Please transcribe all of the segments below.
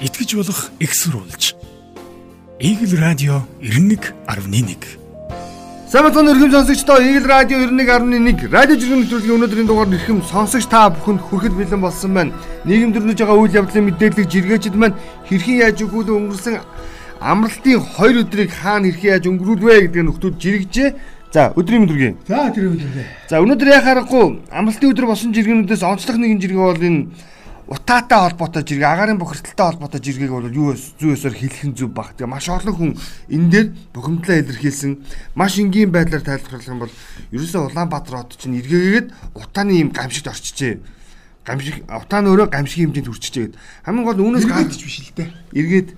итгэж болох экссурулж. Игэл радио 91.1 Самбатон өргөм сонсогчдоо Игэл радио 91.1 радио жиргэн нэвтрүүлгийн өнөөдрийн дугаар нэрхэм сонсогч та бүхэнд хүрэхэд бэлэн болсон байна. Нийгэм дөрнөж байгаа үйл явдлын мэдээлэл жиргээчд маань хэрхэн яаж өгүүлэн өнгөрсөн амралтын 2 өдрийг хаана хэрхэн яаж өнгөрүүлвэ гэдэг нь нөхдүүд жиргэжээ. За өдрийн мэдрэг. За тэр өдрөө. За өнөөдөр яхаарахгүй амралтын өдөр болсон жиргэнүүдээс онцлог нэгэн жиргээ бол энэ утаатай холбоотой жиргээ, агаарын бохирдолтой холбоотой жиргээг бол юу зүй ёсоор хэлэх нь зүв баг. Тэгээ маш олон хүн энэ дээр бухимдлаа илэрхийлсэн маш энгийн байдлаар тайлбарлах юм бол ерөөсөө Улаанбаатар хот чинь эргээгээд утааны юм гамшигт орчижээ. Гамшиг утааны өөрөө гамшигын хэмжээнд хүрчихжээ гэд. Хамгийн гол үүнээс гадж биш л дээ. Эргээд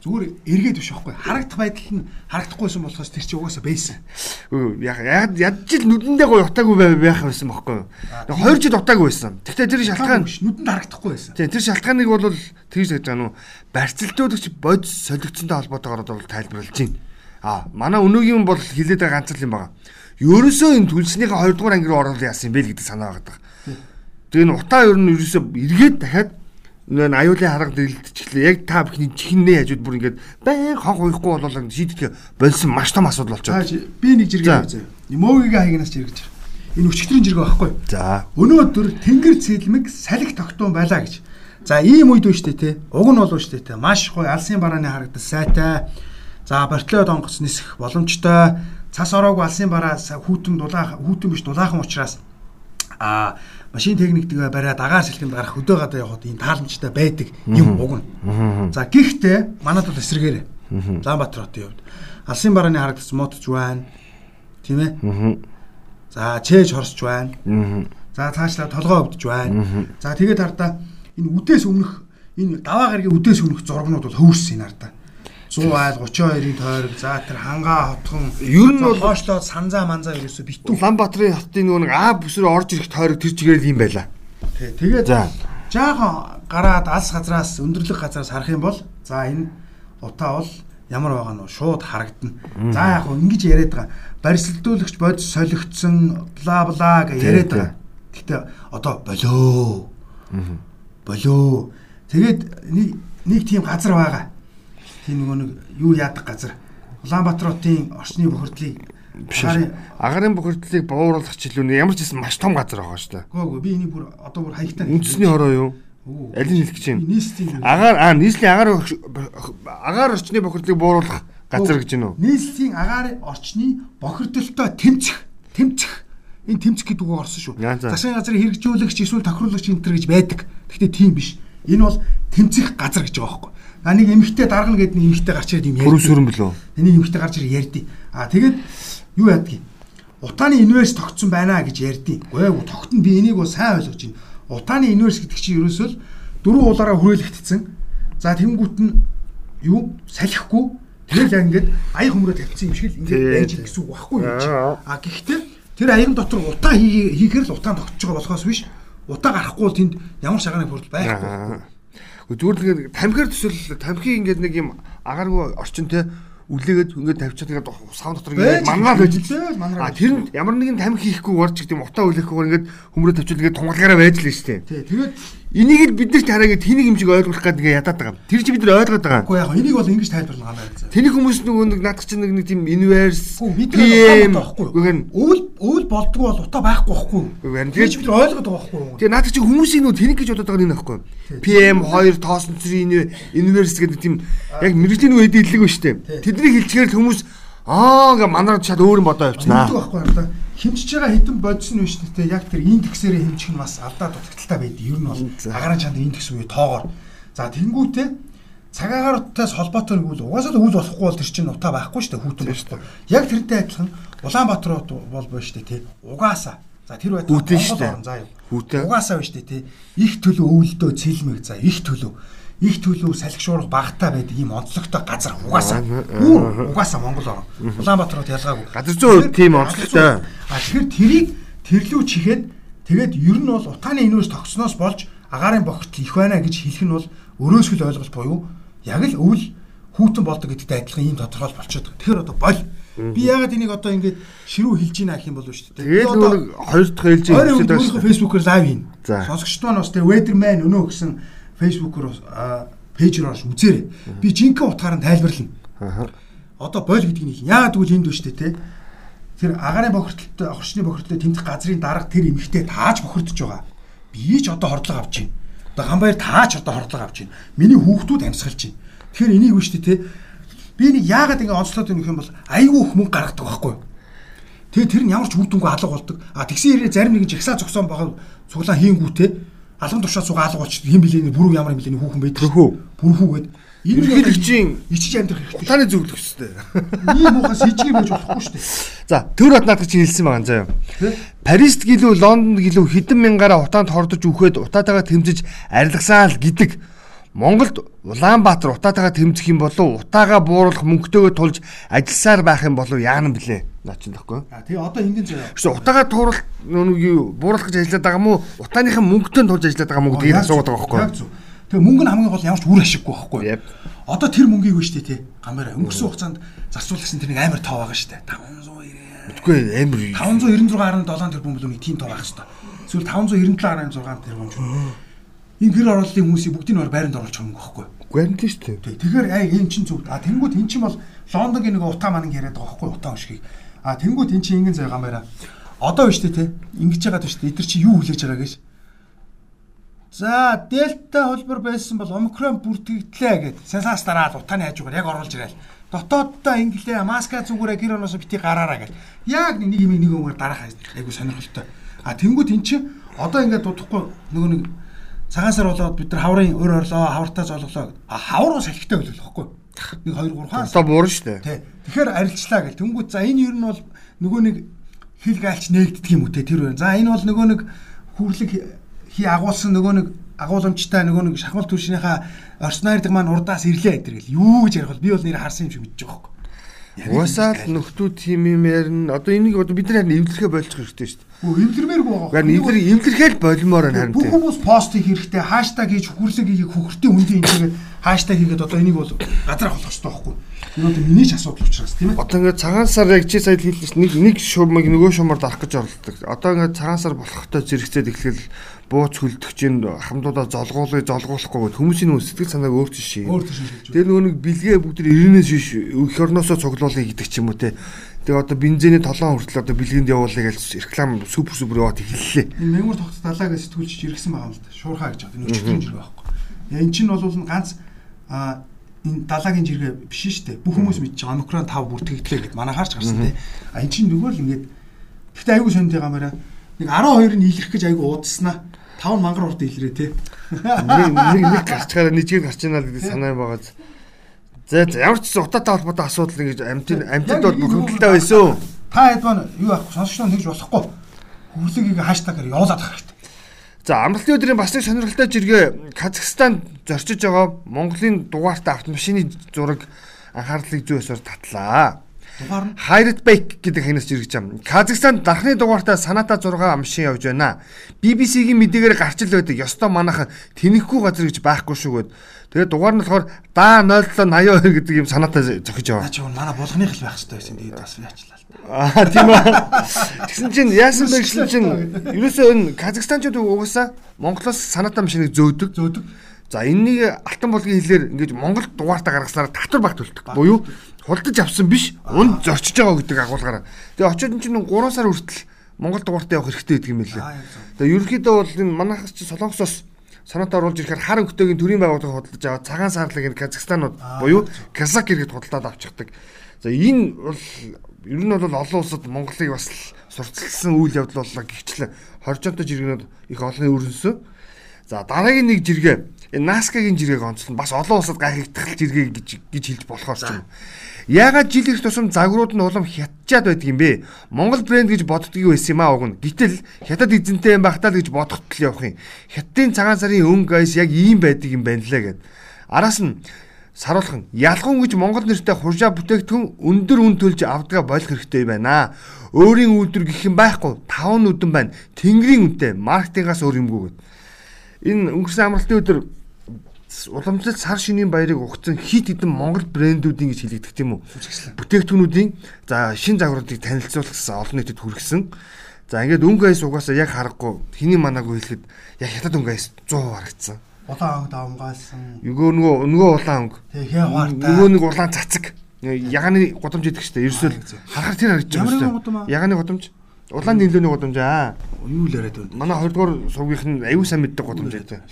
зүгээр эргээд биш байхгүй харагдах байдал нь харагдахгүйсэн болохоос тэр чи угаасаа байсан. Яг ядж ил нүдэндээ гоё утаагүй байх байсан байхгүй юу. 2 жил утаагүй байсан. Гэхдээ тэр шалтгаан нүдэнд харагдахгүй байсан. Тийм тэр шалтгааныг бол тэгж гэж байгаа нүү барьцалтуудагч бод солигдсонтой холбоотойгоор бол тайлбарлаж байна. А манай өнөөгийн бол хилээд байгаа ганц л юм байна. Ерөөсөө энэ түлснийхээ 2 дугаар анги руу оруулах яасан бэ гэдэг санаа байгаа. Тэгээ н утаа ер нь ерөөсөө эргээд дахиад нөө аюулын харга дэглэлтчлээ. Яг та бүхний чихнээ хажууд бүр ингээд байн хонх уйхгүй болоо шийдэх болсон маш том асуудал болчиход. Би нэг жиргээ үзье. Мөөгийн хаягнаас байна. Энэ өчтөрийн жиргээ байхгүй. За. Өнөөдөр тэнгэр цэдлмэг салхи тогтун байлаа гэж. За ийм үед үүштэй те. Уг нь бол үүштэй те. Маш гоё алсын барааны харагдал сайтай. За бортлоо донгоц нисэх боломжтой. Цас ороогүй алсын бараас хүүтэн дулаах хүүтэн биш дулаахан учраас а машин техниктэйгээ бариад агаар сэлгэнд гарах хөдөө гадаа явахад энэ тааламжтай байдаг юм уг нь. За гэхдээ манад бол эсрэгээр Улаанбаатар хотын хувьд алсын барааны харагдсан мотч байна. Тийм ээ. За чээж хорсч байна. За цаашлаа толгой өвдөж байна. За тэгээд хардаа энэ үдээс өмнөх энэ даваа гаргийн үдээс өмнөх зургнууд бол хөвөрсөн энэ хардаа. 100 айл 32-ын тойрог за тэр хангаа хотхон ер нь бол хоошлоо санзаа манзаа ерөөсө битүү Улаанбаатарын хотын нөгөө нэг А бүсрээ орж ирэх тойрог тэр чигээр юм байла. Тий. Тэгээд жаахан гараад алс газраас өндөрлөг газраас харах юм бол за энэ утаа бол ямар байгаа нь шууд харагдана. За яг хөө ингэж яриад байгаа. Барьсалдуулагч бод солигдсон бла бла гэж яриад байгаа. Гэтэ одоо болоо. Болоо. Тэгээд нэг тийм газар байгаа тийм нөгөө нэг юу яадаг газар Улаанбаатар хотын орчны бохирдлыг биш агарын бохирдлыг бууруулах ч илүү ямар ч гэсэн маш том газар байгаа шүү дээ. Гөө би энийг бүр одоо бүр хаягтаа үндэсний хороо юу? Аль нь хэлэх гэж байна? Агаар аа нийслэлийн агаар агаар орчны бохирдлыг бууруулах газар гэж байна уу? Нийслэлийн агаар орчны бохирдолтой тэмцэх тэмцэх энэ тэмцэх гэдэг үг орсон шүү. Засгийн газрын хэрэгжүүлэгч эсвэл тохируулагч энэ төр гэж байдаг. Гэхдээ тийм биш. Энэ бол тэмцэх газар гэж байгаа байхгүй. А нэг эмэгтэй даргана гэдэг нэг эмэгтэй гарч ирээд юм ярьд. Бүрэн сүрэн билүү? Энийг эмэгтэй гарч ирээд ярьд. А тэгээд юу яадгийг? Утааны универс тогтсон байна гэж ярьд. Гүй тогтно би энийг бол сайн ойлгож байна. Утааны универс гэдэг чинь ерөөсөө дөрвөн уулаараа хүрээлэгдсэн. За тэнгуут нь юу салхихгүй тэгэл яг ингээд аяг хөмрөө тавьсан юм шиг л ингээд байж гэсэн үг байхгүй юм чи. А гэхдээ тэр аян дотор утаа хийхээр л утаан байгаа болохоос биш утаа гарахгүй бол тэнд ямар шагааны бүрдэл байхгүй. Зүгээр нэг тамхир төсөл тамхи ингээд нэг юм агааргүй орчинтэй үлээгээд ингээд тавьчихад ингээд савн дотор ингээд манаа л байж л. А тэр нь ямар нэгэн тамхи хийхгүй орж гэдэг юм утаа үлээхгүй ингээд хөмрөө тавьчихад ингээд тунгалгаараа байж л шүү дээ. Тий. Тэгээд Энийг л бид нарт хараа гэж тэнийг юм шиг ойлгох гэдэг ингээ ядаад байгаа. Тэр чи бид нар ойлгоод байгаа. Үгүй яг энийг бол ингэж тайлбарлана ганаа. Тэний хүмүүс нөгөө нэг наадах чинь нэг тийм инверс PM байхгүй. Өвөл өвөл болдгоо бол утаа байхгүй байхгүй. Тэгээд бид нар ойлгоод байгаа байхгүй. Тэгээ наадах чинь хүмүүсийн нөгөө тэнийг гэж бодоод байгаа нь байхгүй. PM 2 тоосон цэрийн инверс гэдэг тийм яг мэрэгжлийн үед идлэг ба штэ. Тэднийг хэлчихээр хүмүүс аа ингээ манаар чад өөр юм бодоо явчихнаа. Байхгүй хэмжиж байгаа хитэн бодсон биш нэ яг тэр индексээрээ хэмжих нь бас алдаа дутагдaltaй байдаг. Ер нь бол агаарын чанд индекс үе тоогоор. За тэнгуүтээ цагаагаартай холбоотой нэг үл угаасаа үл болохгүй бол тэр чинь утаа байхгүй шүү дээ хүүтэн байхгүй. Яг тэрнтэй адилхан Улаанбаатар бол боо шүү дээ тий. Угаасаа. За тэр байтал Монгол орн заа юу. Хүүтэн. Угаасаа биш дээ тий. Их төлөө өвөлдөө цэлмэг за их төлөө их төлөв салхишуурах багтаа байдаг ийм онцлогтой газар угаасаа угаасаа Монгол орн. Улаанбаатар хот ялгаагүй. Газар зүйн тийм онцлогтой. А тэгэхээр тэрийг тэрлүү чихээд тэгээд ер нь бол утааны инвест тогтсноос болж агаарын бохирдол их байна гэж хэлэх нь бол өрөөсгөл ойлголт буюу яг л өвөл хүүтэн болдог гэдэгтэй адилхан ийм тодорхойлол болчиход байгаа. Тэгэхээр одоо боль Би ягаад энийг одоо ингэж ширүү хэлж ийна гэх юм бол шүү дээ. Тэгээд нэг хоёр дахь хэлж ийм Facebook-оор лайв хийн. Сонсогчд маань бас тэгээ Weatherman өнөө гэсэн Facebook-оор пэйж рүү орж үзээрэй. Би жинхэнэ утгаараа тайлбарлана. Аа. Одоо бойл гэдгийг нэг яагаад гэвэл энд дүүштэй те. Тэр агаарын бохирдолтой орчны бохирдолтой тэмцэх газрын дарга тэр эмхтэй тааж бохирдож байгаа. Би ч одоо хордлого авч байна. Одоо гамбайр тааж одоо хордлого авч байна. Миний хүүхдүүд амьсгалж байна. Тэгэхээр энийг үштэй те. Би нэг яагаад ингэ онцлоод байна гэх юм бол айгүй их мөнгө гаргадаг байхгүй юу? Тэгээ тэр нь ямар ч үр дүнгүй алга болдог. А тэгсэн хэрэг зарим нэгэн жагсаа зогсоон байгаа цуглаа хийнгүүтээ алган туршаа цугаа алга болчих хэм билээний бүрүү ямар юм билээний хүүхэн байдаг. Бүрхүү. Бүрхүү гээд Ерөнхийлөгчийн ичиж амьдрах хэрэгтэй. утааны зөвлөх хэрэгтэй. Ийм уухаас ижиг байж болохгүй шүү дээ. За, төр бат наадах чинь хэлсэн байгаа заяа. Парист гэлүү Лондонд гэлүү хэдэн мянгаараа утаанд хордож үхээд утаатайгаа тэмцэж арилгасан л гэдэг. Монголд Улаанбаатар утаатайгаа тэмцэх юм болов утаагаа бууруулах мөнгөтэйгээ тулж ажилласаар байх юм болов яана блэ? Наач нөхгүй. А тэгээ одоо энгийн заяа. Гэсэн утаагаа туурах нүг юу бууруулах гэж ажиллаад байгаа мó утааныхаа мөнгөтэй тулж ажиллаад байгаа мó гэдгийг асуугаад байгаа байхгүй. Зөв. Тэгээ мөнгө нь хамгийн гол ямар ч үр ашиггүй байхгүй. Одоо тэр мөнгийг нь дээ тий. Гамбайраа өнгөрсөн хугацаанд зарцуулсан тэр нэг амар тоо байгаа дээ. 590 Үгүй амар 596.7 тэрбум билүү нэг тийм тоо байх дээ. Эсвэл 597.6 тэрбум юм. Энэ гэр оролтын хүмүүсийг бүгдийг нь байранд оруулах юм байхгүй. гэнт шүү дээ. Тэгэхээр аа энэ чинь зөв. А тэнгуут эн чинь бол Лондонгийн нэг утаа манан яриад байгаа байхгүй утаа өшгийг. А тэнгуут эн чинь ингэн заяа гамбайраа. Одоо биш тий. Ингэж яагаад биш тий. Эдгэр чи юу хүлээж байгаа гэж. За, дельта хөлбөр байсан бол омикрон бүртгэгдлээ гэд. Сенсац дараад утааны хажуугаар яг оруулж ирээл. Дотооддоо инглээ маска зүгээрээ гэр оноос бити гараараа гэл. Яг нэг юм нэг өмөр дараах айгу сонирхолтой. А тэнгууд эн чинь одоо ингээд дутхгүй нөгөө нэг цагаан сар болоод бид нар хаврын өр орлоо, хавартаа золглоо. А хавруу салхитай хөлөөлөхгүй. Нэг 2 3 хаас. Одоо буурна шүү дээ. Тий. Тэгэхээр арилчлаа гэл. Тэнгүүд за энэ ер нь бол нөгөө нэг хил гаалч нээгддэг юм үү те тэр байна. За энэ бол нөгөө нэг хүрлэг хий агуулсан нөгөө нэг агууламжтай нөгөө нэг шахмал түвшнийхаа орснойрдаг маань урдаас ирлээ гэдэр гэл. Юу гэж ярих бол би бол нэр харсан юм шиг мэдэж байгаа Уусаал нөхдүүд тийм юм ярина. Одоо энийг одоо бид нар харин эвлэрхэ болчих хэрэгтэй шүү дээ. Үгүй эвлэрмээргүй байгаа. Гэр эвлэр эвлэрхэл болмоор байна харин Бүх тийм. хүмүүс постыг хэрэгтэй хаштаг хийж хүрлэг хийх хөхөртийн үндийн инжигээд хаштаг хийгээд одоо энийг бол газар авах хэрэгтэй байхгүй. Энэ одоо миний ч асуудал учраас тийм ээ. Одоо ингээд цагаан сар яг чи сая хэлсэн чинь нэг нэг шуумыг нөгөө шуумаар дарах гэж оролдог. Одоо ингээд цагаан сар болохтой зэрэгцээд эхлэхэл бууц хөлдөгчөнд хамдуудаа золгуулыг золгуулахгүй хүмүүсийн нөө сэтгэл санааг. Өөр хэлж байна. Тэр нөгөө нэг бэлгээ бүгд ирэнээс шиш өх орносоо цуглуулъя гэдэг ч юм уу те. Тэгээ одоо бензиний толгоон хүртэл одоо бэлгэнд явуулъя гэж реклам супер супер яваад эхэллээ. Энэ мэмүр тогт далаагаа сэтгүүлч иргсэн байгаа юм л да. Шуурхаа гэж байгаа. Энэ өчтөрийн жиргээ байхгүй. Яа эн чинь бол ганц а энэ далаагийн жиргээ биш шүү дээ. Бүх хүмүүс мэдж байгаа. Омикрон 5 бүртгэгдлээ гэд манай хаарч гарсан тий. А эн чинь нөгөө л ингээд Гэхдээ айгүй сонд гамаараа нэг 12 нь илэрх гэж айгүй уудснаа 5 мангар урд илрээ тий. Нэг нэг нэг гарчгаараа нэжгээр гарч ийна л гэдэг санаа байгаа. За за, ямар ч утаатай холбоотой асуудал ингэж амьтын амьтад бол бухимдалтай байсан. Та хэд маань юу аахгүй сонсогчдоо тэгж болохгүй. Хүрлэгийг хаштагаар явуулаад авах хэрэгтэй. За амралтын өдрийн бас нэг сонирхолтой жиргээ Казахстан зорчиж байгаа Монголын дугаартай автомашины зураг анхаарлыг ёсоор татлаа. Дугаар нь Хайрат Бэйк гэдэг ханаас жиргэж юм. Казахстанд дархны дугаартай санаата 6 машин явж байна. BBC-гийн мэдээгээр гарч ил байдаг. Ёстой манайхан тэнэхгүй газар гэж байхгүй шүү гэд. Тэгээд дугаар нь болохоор да 0782 гэдэг юм санаатай зохиж яваа. чи манай болгоных л байх хэрэгтэй байсан. Тэгээд бас яачлаа. Аа тийм үү. Тэгсэн чинь яасан бэ гэсэн чинь ерөөсөө энэ Казахстанчууд угаасаа Монголоос санаатай машиныг зөөдөг. Зөөдөг. За энэнийг алтан болгоны хэлээр ингэж Монгол дугаартаа гаргаснаар татвар багт төлдөг. Буюу худалдаж авсан биш, унд зорчиж байгаа гэдэг агуулгаараа. Тэгээ очиод энэ чинь 3 сар хүртэл Монгол дугаартаа явах хэрэгтэй гэдэг юм зөв. Тэгээ ерөнхийдөө бол энэ манайхас чи Солонгосоос санаатаа оруулж ирэхээр хар өнгөтэйгийн төрийн байгууллага худалдаж аваад цагаан саарлаг энэ Казахстанууд буюу Казак иргэд худалдаад авчихдаг. За энэ бол ер нь бол олон улсад Монголыг бас сурталчилсан үйл явдал боллоо гихчлээ. Хоржонтой жиргэнүүд их олон өрнөсөн. За дараагийн нэг жиргээ энэ Наскагийн жиргээг онцлон бас олон улсад гайхагдах жиргээ гэж гэж хэлж болохоор ч юм. Яагаад жил их тусам загварууд нь улам хятчаад байдаг юм бэ? Монгол брэнд гэж боддгий байсан юм аа уг нь. Гэтэл хятад эзэнтэй юм багтаа л гэж бодоход л явах юм. Хятадын цагаан сарын өнгө айс яг ийм байдаг юм байна лээ гэд. Араас нь саруулхан ялгуун гэж монгол нэртэй хуржаа бүтээгдэхүүн өндөр үн төлж авдгаа болох хэрэгтэй байна. Өөрийн үйлдвэр гэх юм байхгүй. Таван нүдэн байна. Тэнгэрийн үнэтэй маркетингаас өөр юмгүй гэд. Энэ өнгөрсөн амралтын өдөр уламжлалт сар шинийн баярыг ухцсан хит хитэн монгол брэндүүдийн гэж хэлэгдэх тийм үү. Бүтээгдэхүүнүүдийн за шин загваруудыг танилцуулах гэсэн олон нийтэд хүргэсэн. За ингээд өнгө айс угаасаа яг харахгүй хэний манаагүй хэлэхэд яг хятад өнгө айс 100 харагдсан. Улаан өнгө давмгаалсан. Нөгөө нөгөө нөгөө улаан өнгө. Тэг хээ хваартай. Нөгөө нэг улаан цацаг. Яганы гудамж идэх штэ. Ерөөсөө харахаар тэр харагдаж штэ. Яганы гудамж. Улаан нэлээний гудамж аа. Юу л яриад байна. Манай 20 дугаар сургийнх нь аюу сайн мэддэг гудамж байдаг.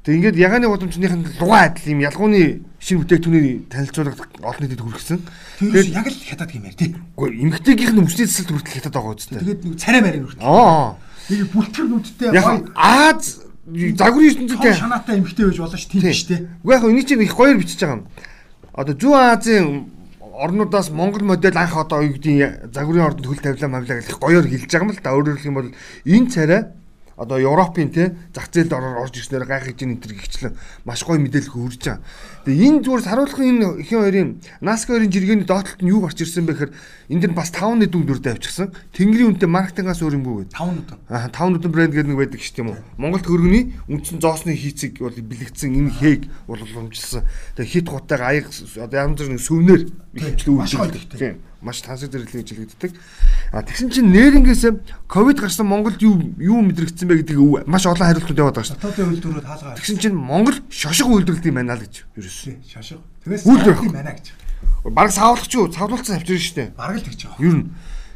Тэг ингээд яганы гудамжных нь лугаа адил юм ялгууны шинэ бүтээгдэхүүнийг танилцуулгад олон нийтэд хүргэсэн. Тэгээд яг л хятад гэмээр тий. Гэхдээ эмгтээгийнх нь өмчний цэцэлд хүртэл хятад байгаа үстэй. Тэгээд нэг царай марийн үрт. Аа. Нэг бүлтгэр нүдтэй гой Аз загварын ертөнцийн шанаатай эмхтэй байж болно ш тийм тий. Уу яг энэ чинь их гоёор бичиж байгаа юм. Одоо Зүүн Азийн орнуудаас Монгол модель анх одоо юу гэдгийг загварын ордонд хөл тавилаа мавлаа гэх гоёор хэлж байгаа юм л да. Өөрөөр хэлэх юм бол энэ царай одоо Европын те зах зээлд орж ирснээр гайхаж ин энэ төр гихчлэн маш гоё мэдээлэл хүрж байгаа. Тэгээ энэ зүгээр саруулхын энэ ихэн хоёрын Наска хоёрын жиргэний доотлолт нь юу гарч ирсэн бэ гэхээр энд дэр бас 5 нэдүн дүрдээ авчихсан. Тэнгэрийн үнэтэй маркетингаас өөр юмгүй гэдэг. 5 нүдэн. Аа 5 нүдэн брэнд гэдэг нэг байдаг шүү дээ юм уу. Монголд хөргөний үндсэн зоосны хийцэг бол бэлэгдсэн энэ хээг бол уламжилсан. Тэгээ хит гутайг аяг одоо янз бүр нэг сүвнэр үйлдвэрлэдэг. тэгтэй. Тийм. Маш тансаг зэрэглэн жилэгддэг. А тэгсэн чинь нээрингээс ковид гарсан Монголд юу юу мэдрэгдсэн бэ өв- маш олон хариултууд яваад байгаа шүү дээ. Дотоодын үйлдвэрүүд хаалгаа. Тэгсэн чинь Монгол шошго үйлдвэрлэдэг юм байна л гэж ерөөс. Шашиг. Тэгээс юм байна гэж. Бараг савлах юу? Савлуулсан авчирна шүү дээ. Бараг л тэгж байгаа. Ер нь.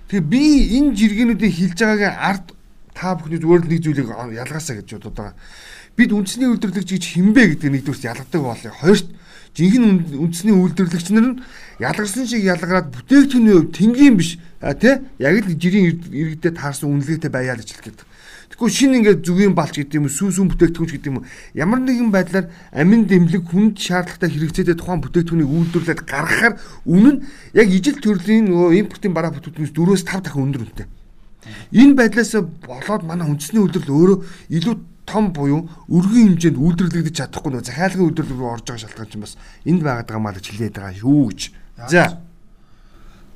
Тэгээ би энэ жиргэнүүдийн хилж байгаагийн ард та бүхний зүгээр л нэг зүйлийг ялгаасаа гэж бодод байгаа. Бид үндэсний үйлдвэрлэгч гэж хинбэ гэдэг нэгдүгürt ялгадаг болоо. Хоёрт жинхэнэ үнд- үндэсний үйлдвэрлэгч нар нь ялгарсан шиг ялгараад бүтээгдэхүүний хувьд тэнгийн биш тий яг л жирийн иргэдэд таарсан үнэлгээтэй байяа л хэлэх гэдэг. Тэгэхгүй шинэ ингээд зүгийн балч гэдэг юм уу сүүн сүүн бүтээгдэхүүн ч гэдэг юм ямар нэгэн байдлаар амин дэмлэг хүнд шаардлагатай хэрэгцээтэй тухайн бүтээгдэхүүнийг үйлдвэрлээд гаргахаар нь яг ижил төрлийн нөгөө импортын бараа бүтээгдэхүүнээс 4-5 дахин өндөр үнэтэй. Энэ байдлаас болоод манай үндэсний үйлдвэрлэл өөрөө илүү том буюу өргөн хэмжээнд үйлдвэрлэгдэж чадахгүй нөгөө захиалгын үйлдвэрлэл рүү орж байгаа шалтгаан чинь бас энд байгаад байгаа маа гэж хэлээд байгаа шүү гэж. За.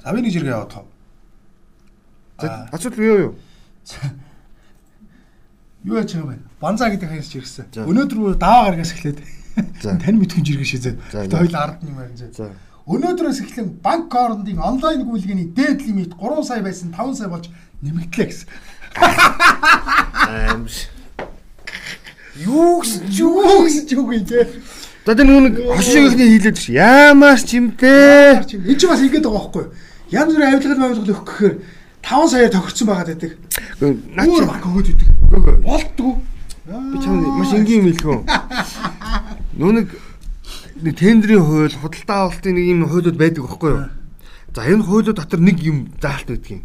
За би нэг жиргээ яваад тав. За асуудал юу юу? Юу яаж байгаа юм бэ? Банзаа гэдэг хаяас жиргсэн. Өнөөдөр бүр даваа гаргаас эхлээд тань мэдхэн жиргээ шизээ. За, Тэ за. хоёул ард юм байна зэ. Өнөөдрөөс эхлэн банк хоорондын онлайн гүйлгээний дээд лимит 3 сая байсан 5 сая болж нэмэгдлээ гэсэн. Аимш. Юу гэсэн ч юу? Гэсэн ч үгүй те. За тэр нэг хошиг ихний хийлээд ш. Яамаас ч юмтэй. Энэ ч бас ингэдэг байгаа байхгүй юу? Янз бүрийн авилгал авилгал өгөх гэхээр 5 саяар тохирсон байгаад байдаг. Өөр банк өгөөд идэг. Болтгүй. би чам маш энгийн юм хэлэх үү? Нөө нэг тендерийн хууль, худалдаа авалтын нэг юм хуулиуд байдаг байхгүй юу? За энэ хуулиуд дотор нэг юм заалт байдаг юм.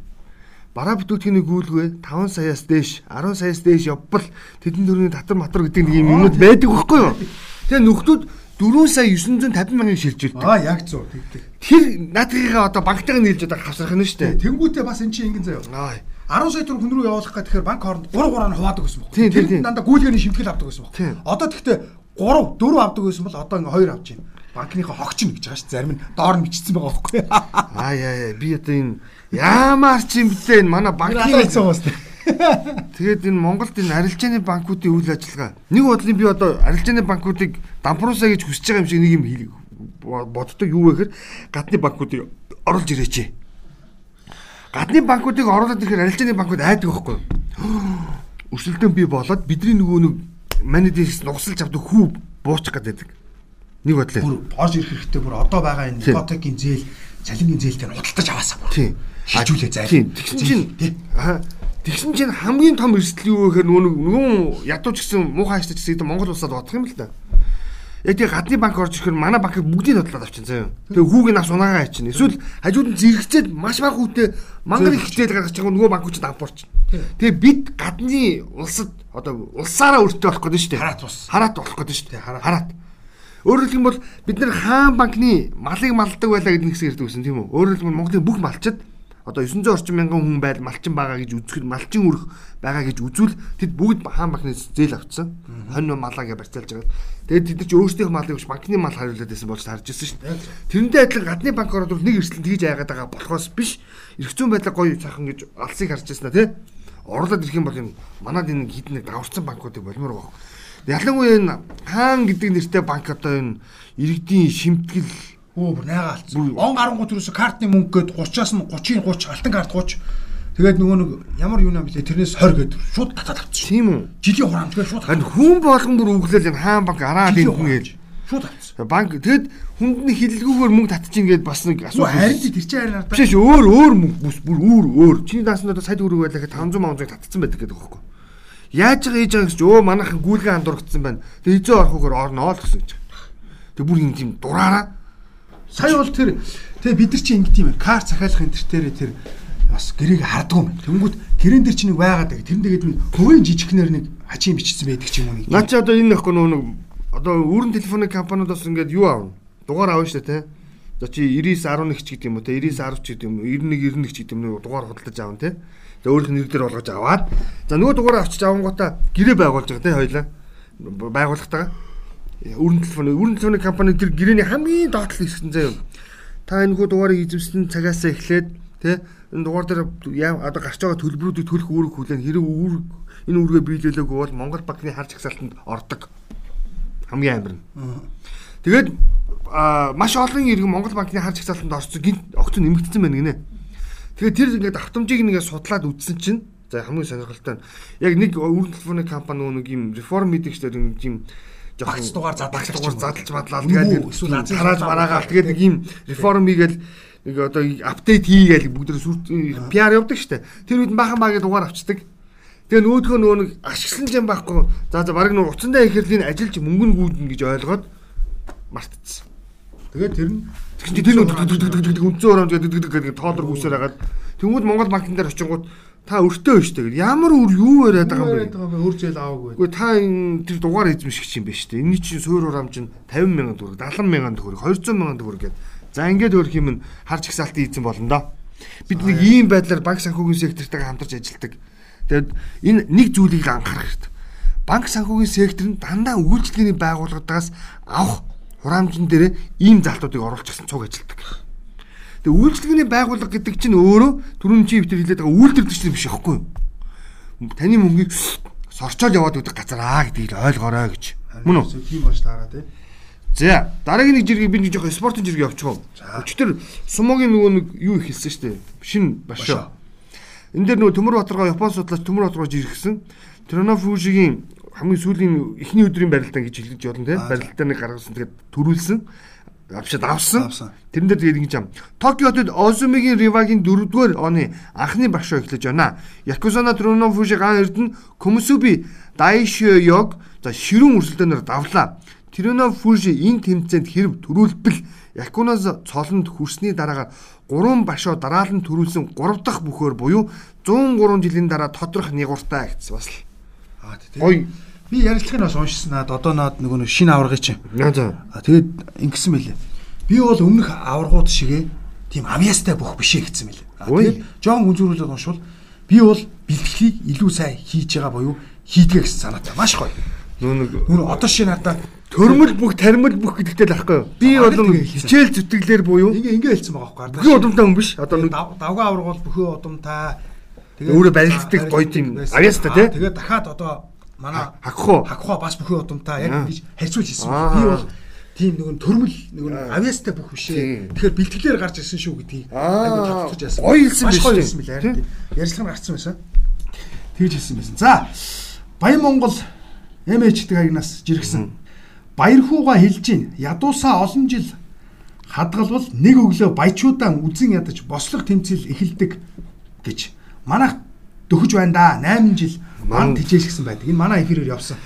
Бараа бүтээхний гүйлгээ 5 саяас дээш, 10 саяас дээш явбал тэдэн төрний татвар матвар гэдэг нэг юм юмнууд байдаг байхгүй юу? Тэгээ нөхдүүд 4 сая 950 мянган шилжүүлдэг. Аа яг зөв тэгдэг. Тэр наадгийнхаа одоо банктайгаа нийлж одоо хавсрах нь шүү дээ. Тэнгүүтээ бас эн чинь ингэн заяа. Аа. 10 сая төгрөг хүн рүү явуулах гэхээр банк хооронд 3 3 нь хуваадаг. Тийм, тийм, тийм. дандаа гүйлгээний шимтгэл авдаг баг. Тийм. Одоо тэгтээ 3 4 авдаг байсан бол одоо ингээ 2 авч байна. Банкныхаа хогч нь гэж байгаа шүү. Зарим нь доор нь бичсэн байгаа байхгүй. Аа яа яа би одоо энэ яамаар ч юм блэ энэ манай банкны хэлсэн бас. тэгээд энэ Монголд энэ арилжааны банкуудын үйл ажиллагаа нэг бодлын би одоо арилжааны банкуудыг дампуурсаа гэж хүсэж байгаа юм шиг нэг юм боддог юу вэ гэхээр гадны банкуудыг оруулж ирээч. Гадны банкуудыг оруулаад ирэхээр арилжааны банкуд айдаг байхгүй юу? Өрсөлдөөн бий болоод бидний нөгөө нэг манайдээс нугсалж авдаг хүү буучих гэдэг. Нэг бодлоо. Бүр орж ирэх хэрэгтэй бүр одоо байгаа энэ ипотекийн зээл, цалингийн зээлтэй нь худалдаж аваасаа бүр. Тийм. Хилжүүлээ зай. Тийм. Тэгсэн чинь аа тэгсэн чинь хамгийн том эрсдэл юу вэ гэхээр нөгөө нөгөө ядууч гэсэн муухай ажлч гэсэн Монгол улсад бодох юм л да. Яг тийм гадны банк орж ирэхээр манай банкыг бүгдийг бодлоод авчин заяа. Тэгээ хүүгийн нас унаагаа ачна. Эсвэл хажууд нь зэрэгцээд маш бага хүүтэй мангар их хичээл гаргаж байгаа нөгөө банкуч давпуурч. Тэгээ бид гадны улсад одоо улсаараа өртөө болох гэдэг нь шүү дээ. Хараат ус. Хараат болох гэдэг нь шүү дээ. Хараат. Өөрөөр хэлбэл бид нэр хаан банкны малыг малдаг байлаа гэдэг нэг хэсэг ярьдаг гэсэн тийм үү? Өөрөөр хэлбэл Монголын бүх малчид одоо 900 орчим мянган хүн байл малчин байгаа гэж үзэхэд малчин үрх байгаа гэж үзвэл тэд бүгд хаан банкны зээл авцсан. Хонь малаа гэж барьцаалж байгаа. Тэгээд тэд нар ч өөрсдийнх малыг биш банкны мал хариулаад байсан болж харж ирсэн шүү дээ. Тэрнтэй адилхан гадны банк ороод нэг эрсдэл тгийж яагаад байгаа болохоос биш. Ирэх зүүн байдлаа гоё цаахан гэж алсыг харж ирсэн тий. Орлоод ирэх юм бол энэ манад энэ хідэн нэг даварцсан банкуудыг болмоор байгаа. Ялангуяа энэ хаан гэдэг нэртэй банк одоо энэ иргэдийн шимтгэл Өө бүр найгаа алдсан. Он гарангуй төрөөсө картны мөнгө гээд 30-аас нь 30-ийн 30 алтан карт 30 Тэгээд нөгөө нэг ямар юу нам блэ тэрнээс 20 гээд шууд татаад авчих. Тийм үү? Жилийн хураамжгаа шууд Харин хүн болгон бүр өглөөл энэ хаан банк араа Жилийн дэнхэн гэж. шууд авчих. Банк тэгэд хүнд нь хилэлгүүгээр мөнгө татчих ингээд бас нэг асуудал. харин тэр чинь харин надад Биш өөр өөр мөнгө бүс бүр өөр өөр. Чиний даасан одоо сая төгрөг байлаа гэхэд 500 мянга татцсан байдаг гэдэг байхгүй. Яаж байгаа хийж байгаа гэж өө манайхан гүйлгээ андургдсан байна. Тэгээ эзээ орохгүйгээр орноо л гэсэн гэж. Тэгээ бүр юм тийм дураараа сая бол тэр тэгээ бид нар чинь ингэт юм байна. Кар захиалах энэ төр дээр тэр бас гэрээг хардггүй юм. Тэнгүүд гэрэн дээр чинь нэг байгаад байгаа. Тэр нэгэд нэг хөвгийн жижигхнэр нэг хачийн бичсэн байдаг ч юм уу. Наа чи одоо энэ нөхгүй нэг одоо өөрөн телефоны компаниудаас ингээд юу аавна? Дугаар авна шүү дээ, тэ. За чи 9911 ч гэдэг юм уу, тэ 9910 ч гэдэг юм уу, 9191 ч гэдэг юм уу дугаар худалдаж аавна, тэ. Тэгээ өөрийнх нь нэр дээр болгож аваад за нөгөө дугаараа авчиж авангуудаа гэрээ байгуулж байгаа, тэ хоёлаа. Байгууллагатаа. Өрн телефоны өрн телефоны компани тэр гэрээний хамгийн доотлол хийсэн заяа. Та энэ хүү дугаарыг эзэмсэн цагаас эхлээд тэ энэ дугаар дээр одоо гарч байгаа төлбөрүүдийг төлөх үүрэг хүлээн хэрэг үүрэг энэ үүргээ биелүүлээгүй бол Монгол банкны харж агсаалтанд ордог. Хамгийн амар нь. Тэгээд маш олон иргэн Монгол банкны харж агсаалтанд орсон гинт огт нэмэгдсэн байна гинэ. Тэгээд тэр ингээд автомжийг нэгээ судлаад үзсэн чинь за хамгийн сонирхолтой нь яг нэг өрн телефоны компани нэг юм реформ мэдэгчдэр нэг юм Багц дугаар задлаж дугаар задлж Нүгүү, тэгээд эсвэл султаа мараагаал тэгээд нэг юм реформ хийгээл нэг одоо апдейт хийгээл бүгд сүр PR явдаг штэ. Тэр үед бахан багийн дугаар авчдаг. Тэгээ нүүдгөө нөгөө нэг ашигласан юм байхгүй. За за баг нэг уцандаа ихэрлийн ажилч мөнгө нь гүйдэн гэж ойлгоод мартцсан. Тэгээд тэр нь тэр нэг үнцэн оромж гэдэг тоолор гүйсээр хагаад тэнгууд Монгол банкн дээр очингууд та өртөө биш тэгээд ямар үр юу яриад байгаа юм бэ? өөр зээл аваагүй. Гэхдээ та энэ тэр дугаар эзэмшигч юм байна шүү дээ. Энийний чинь суур урамж нь 50 мянган төгрөг, 70 мянган төгрөг, 200 мянган төгрөг гэдэг. За ингээд өөрх юм харж ихсаалтын эзэн болно доо. Бид нэг ийм байдлаар банк санхүүгийн сектортойгоо хамтарч ажилладаг. Тэгээд энэ нэг зүйлийг анхаарах хэрэгтэй. Банк санхүүгийн сектор нь дандаа үйлчлэгээний байгууллагаас авах хураамжн дээр ийм залтуудыг оруулчихсан цуг ажилладаг. Тэгээ үйлчлэгээний байгууллага гэдэг чинь өөрөө түрүүн чи битэр хэлээд байгаа үйлдвэрлэгч биш аахгүй юу? Таны мөнгийг сорчоод яваад өгдөг газар аа гэдгийг ойлгоорой гэж. Мөн үү? Тийм бааш таараа тий. За дараагийн нэг жиргэг би нэг жоохон спортын жиргэг явуучих. Өчтөр сумогийн нөгөө нэг юу их хэлсэн шүү дээ. Шин башаа. Энд дээр нөгөө Төмөр Батаргаа Япон судлаач Төмөр Батаргаа жиргсэн. Тронофужигийн хамгийн сүүлийн эхний өдрийн барилдаа гэж хэлж болно тийм барилдаа нэг гаргасан тэгээд төрүүлсэн авшид авсан. Тэрэн дээр ингэж юм. Токиотод Озумигийн Ривагийн 4-р оны анхны башаа эхлэж байна. Якузана Тронофужи ган эрдэнэ Комусуби Дайшиёг за ширүүн өрсөлдөөнөөр давлаа. Тронофужи энэ тэмцээнд хэрв төрүүлбэл Якунаас цолонд хүрсний дараагаар 3 башаа дараалан төрүүлсэн 3 дахь бүхөөр буюу 103 жилийн дараа тодрох нэгуртаа гэсэн бас л Аа тий. гоё. Би ярилцлагыг бас уншсан наад одоо наад нөгөө шинэ аваргыг чинь. Наа за. А тэгээд ингэсэн мэлээ. Би бол өмнөх аваргууд шигээ тийм авьяастай бүх бишээ гэсэн мэлээ. А Ой. тэгээд жоон үнзүүрүүлээд уншвал би бол бэлтгэлийг илүү сайн хийж байгаа боيو хийдгээ гэсэн санаатай. Маш гоё. Нэг Нүр одоо шинэ надаа төрмөл бүх тармил бүх гэдэгтэй л ахгүй юу? Би бол тэгээ хичээл зүтгэлээр буюу ингээ ингээ хэлсэн байгаа байхгүй бүхий удамтай хүн биш. Одоо нэг давгаа аварга бол бүхий удамтай. Өөрөө барилддаг гоё тийм авьяастай, тий? Тэгээд дахиад одоо манай хакхуу. хакхоо бас бүхий удамтай яг ингэж харьцуулж хэлсэн. Би бол тийм нэг төрмөл нэг авьяастай бүх бишээ. Тэгэхээр бэлтгэлээр гарч ирсэн шүү гэдгийг Аа, тодтолж яасан. гоё хэлсэн биш үү? хэлсэн билээ. Ярьцлага гарцсан байсан. Тэгж хэлсэн байсан. За Баян Монгол MH-дэг агнаас жиргсэн. Баярхууга хэлж гин ядуусаа олон жил хадгалбал нэг өглөө баячуудаа үзэн ядаж бослох тэмцэл эхэлдэг гэж манайх дөхөж байна да 8 жил ман тижээш гэсэн байдаг. Энэ манай эфирээр явсан.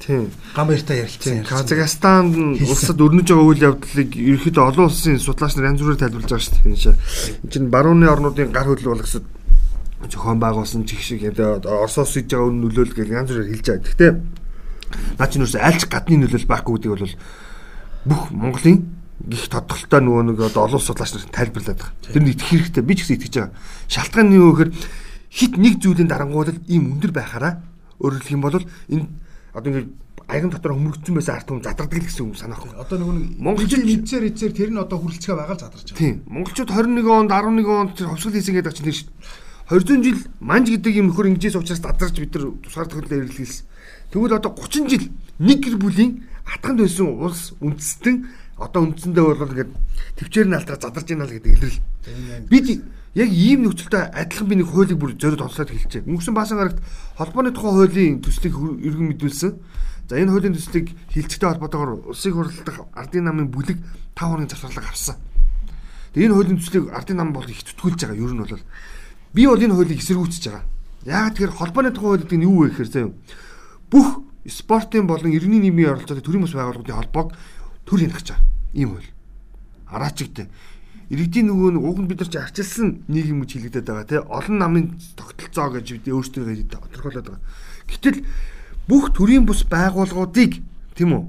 тийм. Гам баяртай ярилцсан. ярилцсан. Казахстан Хэлсэн. улсад өрнөж байгаа үйл явдлыг ерөөхдөө олон улсын судлаач нар янз бүрээр тайлбарлаж байгаа шүү дээ. Энэ чинь барууны орнуудын гар хөлөг болгосод зохион байгуулсан чих шиг Оросоос иж байгаа үн нөлөөлөл гэж янз бүрээр хэлж байгаа. Гэхдээ наа чинь юусе альч гадны нөлөөлөл байхгүй гэдгийг бол бүх Монголын гих тодголтой нөгөө нэг олон улс судлаач нар тайлбарлаад байгаа. Тэр нь итгэх хэрэгтэй. Би ч гэсэн итгэж байгаа. Шалтгаан нь юу гэхээр хит нэг зүйлийн дарангуул ийм өндөр байхаараа хэлэх юм бол энэ одоо ингэ аяган дотор хөмөргдсөн байсан арт хүн задардаг л гэсэн үг санаах. Одоо нөгөө нэг Монголчууд- мэдсээр эцээр тэр нь одоо хүрэлцгээ байгаа л задарч байгаа. Тийм. Монголчууд 21 онд 11 онд тэр ховсгол хийсэн гэдэг чинь тэр шүү дээ. 200 жил манж гэдэг юм нөхөр ингэжээс учраас дадарч бид нар тусгаар тохиолдол эргэлхийлсэн. Тэгвэл одоо 30 жил нэг гэр бүлийн атганд байсан улс үндэстэн одоо үндсэндээ бол ингээд төвчээр нь алтраа задарч байна л гэдэг илрэл. Бид Яг ийм нөхцөлтэй адилхан би нэг хуулийг бүр зориуд онцлоод хэлчихэ. Өнгөрсөн баасан гарагт холбооны тухай хуулийн төслийг өргөн мэдүүлсэн. За энэ хуулийн төслийг хилцэгтэй холбоотойгоор улсыг хурлдах ардын намын бүлэг 5 хоногийн завсарлага авсан. Тэгээ энэ хуулийн төслийг ардын нам бол их зүтгүүлж байгаа. Ер нь бол би бол энэ хуулийг эсэргүүцэж байгаа. Яагаад тэгэхээр холбооны тухай хууль гэдэг нь юу вэ гэхээр заяа бүх спортын болон иргэний нийгмийн оролцоотой төрийн бас байгууллагын холбоог төр хянах гэж байгаа. Ийм хууль. Араачигтэй иргэдийн нөгөө нэг уг нь бид нар чи арчилсан нийгэм гэж хэлэгдэт байгаа тий олон намын тогтолцоо гэж бид өөрсдөө тодорхойлоод байгаа. Гэтэл бүх төрийн бус байгууллагуудыг тийм үү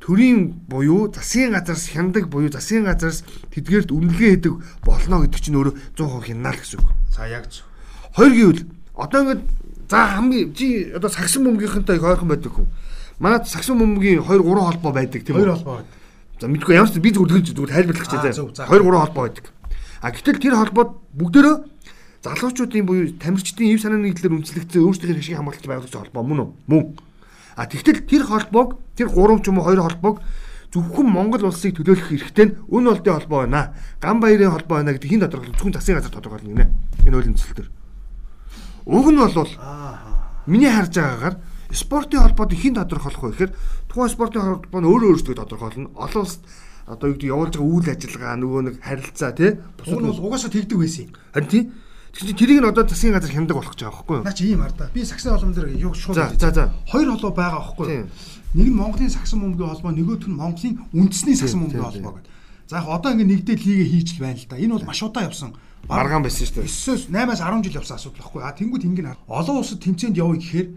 төрийн буюу засгийн газараас хяндаг буюу засгийн газараас тэдгээрт үнэлгээ хийдэг болно гэдэг чинь өөрөө 100% хянаа л гэсэн үг. За яг зөв. Хоёр гэвэл одоо ингээд за хамгийн чи одоо сагсан бөмбөгийнхэнтэй их ойрхон байдаг хүн. Манай сагсан бөмбөгийн 2 3 холбоо байдаг тийм үү? Хоёр холбоо байдаг. За мэдгүй ямар ч би зүгээр тэгж зүгээр тайлбарлах гэж байна. 2 3 холбоо байдаг. А гэтэл тэр холбоод бүгдөө залуучуудын буюу тамирчдын ив санааны нийтлэр үнэлэгдсэн өөрсдийн хэшиг хамгаалж байгуулсан холбоо мөн үү? Мөн. А тэгтэл тэр холбоог тэр 3 ч юм уу 2 холбоог зөвхөн Монгол улсыг төлөөлөх хэрэгтэй нь өн олдын холбоо байна. Ган баярын холбоо байна гэдэг хин тодорхойлох зөвхөн засгийн газар тодорхойлно гинэ. Энэ хуулийн төсөл төр. Уг нь бол миний харж байгаагаар спортын холбоод хин тодорхойлох вэ гэхээр тухайн спортын холбоо нь өөрөө өөрсдөө тодорхойлно. Олон улсад одоо юу гэдэг явуулж байгаа үйл ажиллагаа нөгөө нэг харилцаа тий бусад нь бол угаасаа тэгдэг байсан юм. Харин тий Тэгэхээр тэрийг нь одоо засгийн газар хяндаг болох гэж байгаа байхгүй юу? Наа чи ийм хардаа. Би саксын холбоон дээр юу шууд. За за. Хоёр холбоо байгаа байхгүй юу? Нэг нь Монголын саксын бөмбөгийн холбоо, нөгөөх нь Монголын үндэсний саксын бөмбөгийн холбоо гэдэг. За яг одоо ингэ нэгдэл лигээ хийж л байна л да. Энэ бол маш удаа явсан. Маргаан байсан шүү9-өөс дээ. 8-аас 10 жил явсан асуудал байхгүй. А тэнгуү тэнгийн олон улсад тэмцээнд явъя гэхээр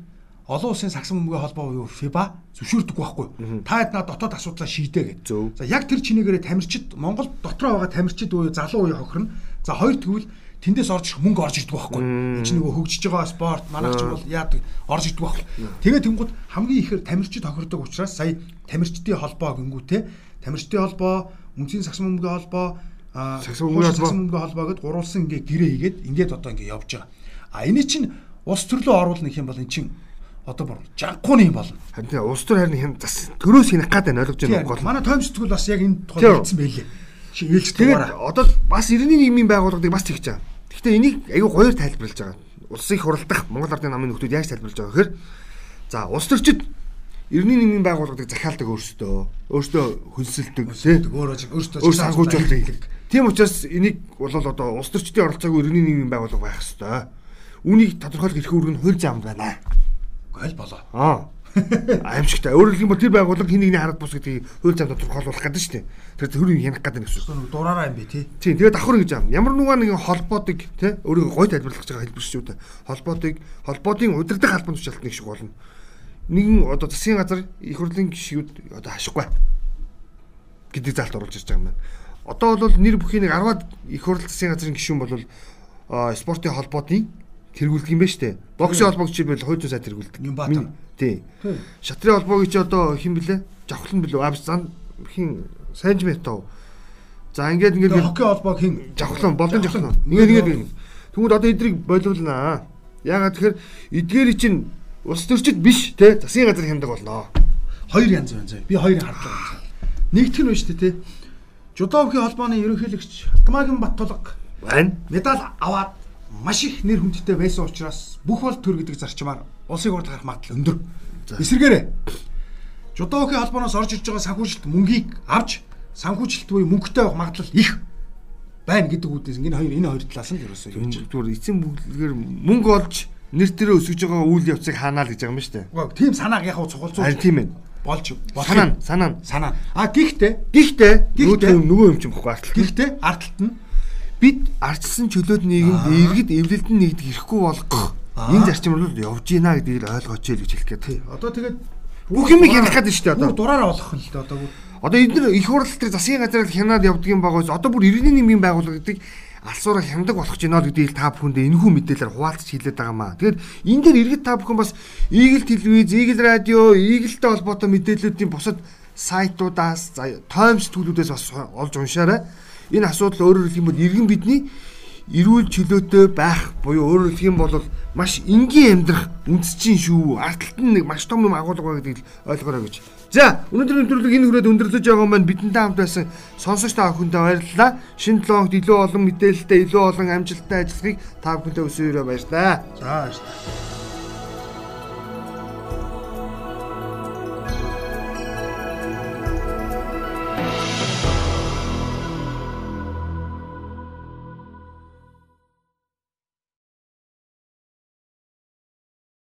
олон улсын сагсан бөмбөгийн холбоо буюу FIBA зөвшөөрдөг байхгүй. Та хэд наа дотоод асуудлаа шийдээ гэж. За яг тэр чинээгээрээ тамирчид Монгол дотроо байгаа тамирчид буюу залуу үе хохирно. За хоёр тэгвэл тэндээс орж мөнгө орж ирдэг байхгүй. Энд чинь нөгөө хөгжиж байгаа спорт манайх ч бол яадаг орж ирдэг байхгүй. Тэгээ тэнгууд хамгийн ихээр тамирчид хохирдог учраас сая тамирчдын холбоо гингүүтэй тамирчдын холбоо, үнцгийн сагсан бөмбөгийн холбоо, сагсан бөмбөгийн холбоо гэд гурвалсан ингээ гэрээ хийгээд ингээд одоо ингээ явж байгаа. А энэ чинь улс төрлөө оруулах юм бол эн чинь одоо бүр жанхууны юм болно. Харин тийм улс төр харин хэн зас төрөөс хинэх гад байна ойлгож байна гол. Манай тоомч сэтгүүл бас яг энэ тухай хэлсэн байлээ. Чи ээлж тэгээд одоо бас 90-ийн нийгмийн байгууллагыг бас тэгж байгаа. Гэхдээ энийг аюу гоёор тайлбарлаж байгаа. Улсыг хуралдах Монгол Ардын намын нөхдүүд яаж тайлбарлаж байгаа гэхээр за улс төрчид 90-ийн нийгмийн байгууллагыг захиалдаг өөрсдөө өөрсдөө хөлсөлдөг тийм өөрсдөө өөр санхүүжүүлэлт хийдэг. Тийм учраас энийг бол одоо улс төрчдийн оролцоогүй 90-ийн нийгмийн байгууллага байх хэвээр. Үүнийг тодорхойлох эрх үүрэг нь хууль заамд байна аль болоо. Аа. Аимшигтай. Өөрөөр хэлбэл тэр байгууллага хин нэгний хараад бус гэдгийг хууль зам тодорхойлуулах гэдэг шүү дээ. Тэр төрийн хянах гэдэг нь гэсэн. Дураараа юм би тий. Тийм. Тэгээд давхар гэж юм. Ямар нэгэн холбоотыг тий өөрийгөө гой тайлбарлах гэж байгаа хэлбэр шүү дээ. Холбоотыг холбоотын удирдах албан тушаалт нэг шиг болно. Нэгэн одоо засгийн газар их хурлын гишүүд одоо хашихгүй гэдэг залт оруулж ирж байгаа юм байна. Одоо бол нэр бүхий нэг 10-аад их хурл засгийн газрын гишүүн бол спортын холбоотын тэргүүлдэг юм ба штэ. Боксын холбоог чи бол хойд сайд тэргүүлдэг. Нямбата. Тий. Шатрын холбоог чи одоо хэн блэ? Жавхлан блэ? А зан хин Санжметов. За ингээд ингээд хоккей холбоог хин жавхлан болон жавхлан. Ингээд ингээд. Тэгвэл одоо эдрийг болиулнаа. Ягаад тэгэхээр эдгээр чинь улс төрчид биш те засгийн газар хяндаг болноо. Хоёр янз байна заа. Би хоёрыг хардлаа. Нэгдэх нь биш те. Жудовгийн холбооны ерөнхийлөгч Алтмаагийн Баттулга байна. Медаль аваад маш их нэр хүндтэй байсан учраас бүх бол төр гэдэг зарчмаар улсыг урдгах магадлал өндөр. Эсвэргээрээ Жудогийн холбооноос орж ирж байгаа санхүүжилт мөнгийг авч санхүүжилт буюу мөнгөтэй авах магадлал их байна гэдэг үүднээс энэ хоёр энэ хоёр талаас нь ерөөсөө юм. Зүгээр эцсийн бүлгээр мөнгө олж нэр төрөө өсөж байгаа үйл явцыг хаанаа л гэж байгаа юм шүү дээ. Үгүй тийм санааг яг цугулзуу. Харин тийм ээ. Болж санаа санаа санаа. А гихтээ гихтээ нөгөө юм ч юм баггүй арталт. Гихтээ арталт нь бид ардчсан чөлөөт нийгэмд иргэд эвлэлдэн нэгдэх ирэхгүй болгох энэ зарчим руу явж гинэ гэдгийг ойлгооч л гэж хэлэх гээд. Одоо тэгээд бүх юм ярих гэдэг шүү дээ одоо. Дураараа болох нь л дээ одоо. Одоо эдгээр их хурал дээр засгийн газар хянаад явдгийн байгаас одоо бүр иргэний нийгмийн байгууллага гэдэг алсуураа хямдаг болох ч гинэ гэдгийг та бүхэндээ энэхүү мэдээлэлээр хуваалцаж хэлээд байгаа маа. Тэгэхээр энэ дээр иргэд та бүхэн бас Eagle телевиз, Eagle радио, Eagle-тэй холбоотой мэдээллүүдийн бусад сайтуудаас, Times төлүүдээс бас олж уншаарай энэ асуудал өөрөөр хэлэх юм бол иргэн бидний эрүүл чөлөөтэй байх буюу өөрөөр хэлэх юм бол маш энгийн амьдрах үндэсчин шүү. Арталт нь нэг маш том юм агуулга байдгийг ойлгоорой гэж. За өнөөдрийн нэвтрүүлэг энэ хүрээд өндөрлөж байгаа байна. Бидэнтэй хамт байсан сонсогч та бүхэндээ баярлалаа. Шинэ блогт илүү олон мэдээлэлтэй, илүү олон амжилттай ажиллахыг та бүхэндээ өсөөрэй баярлалаа. За баярлалаа.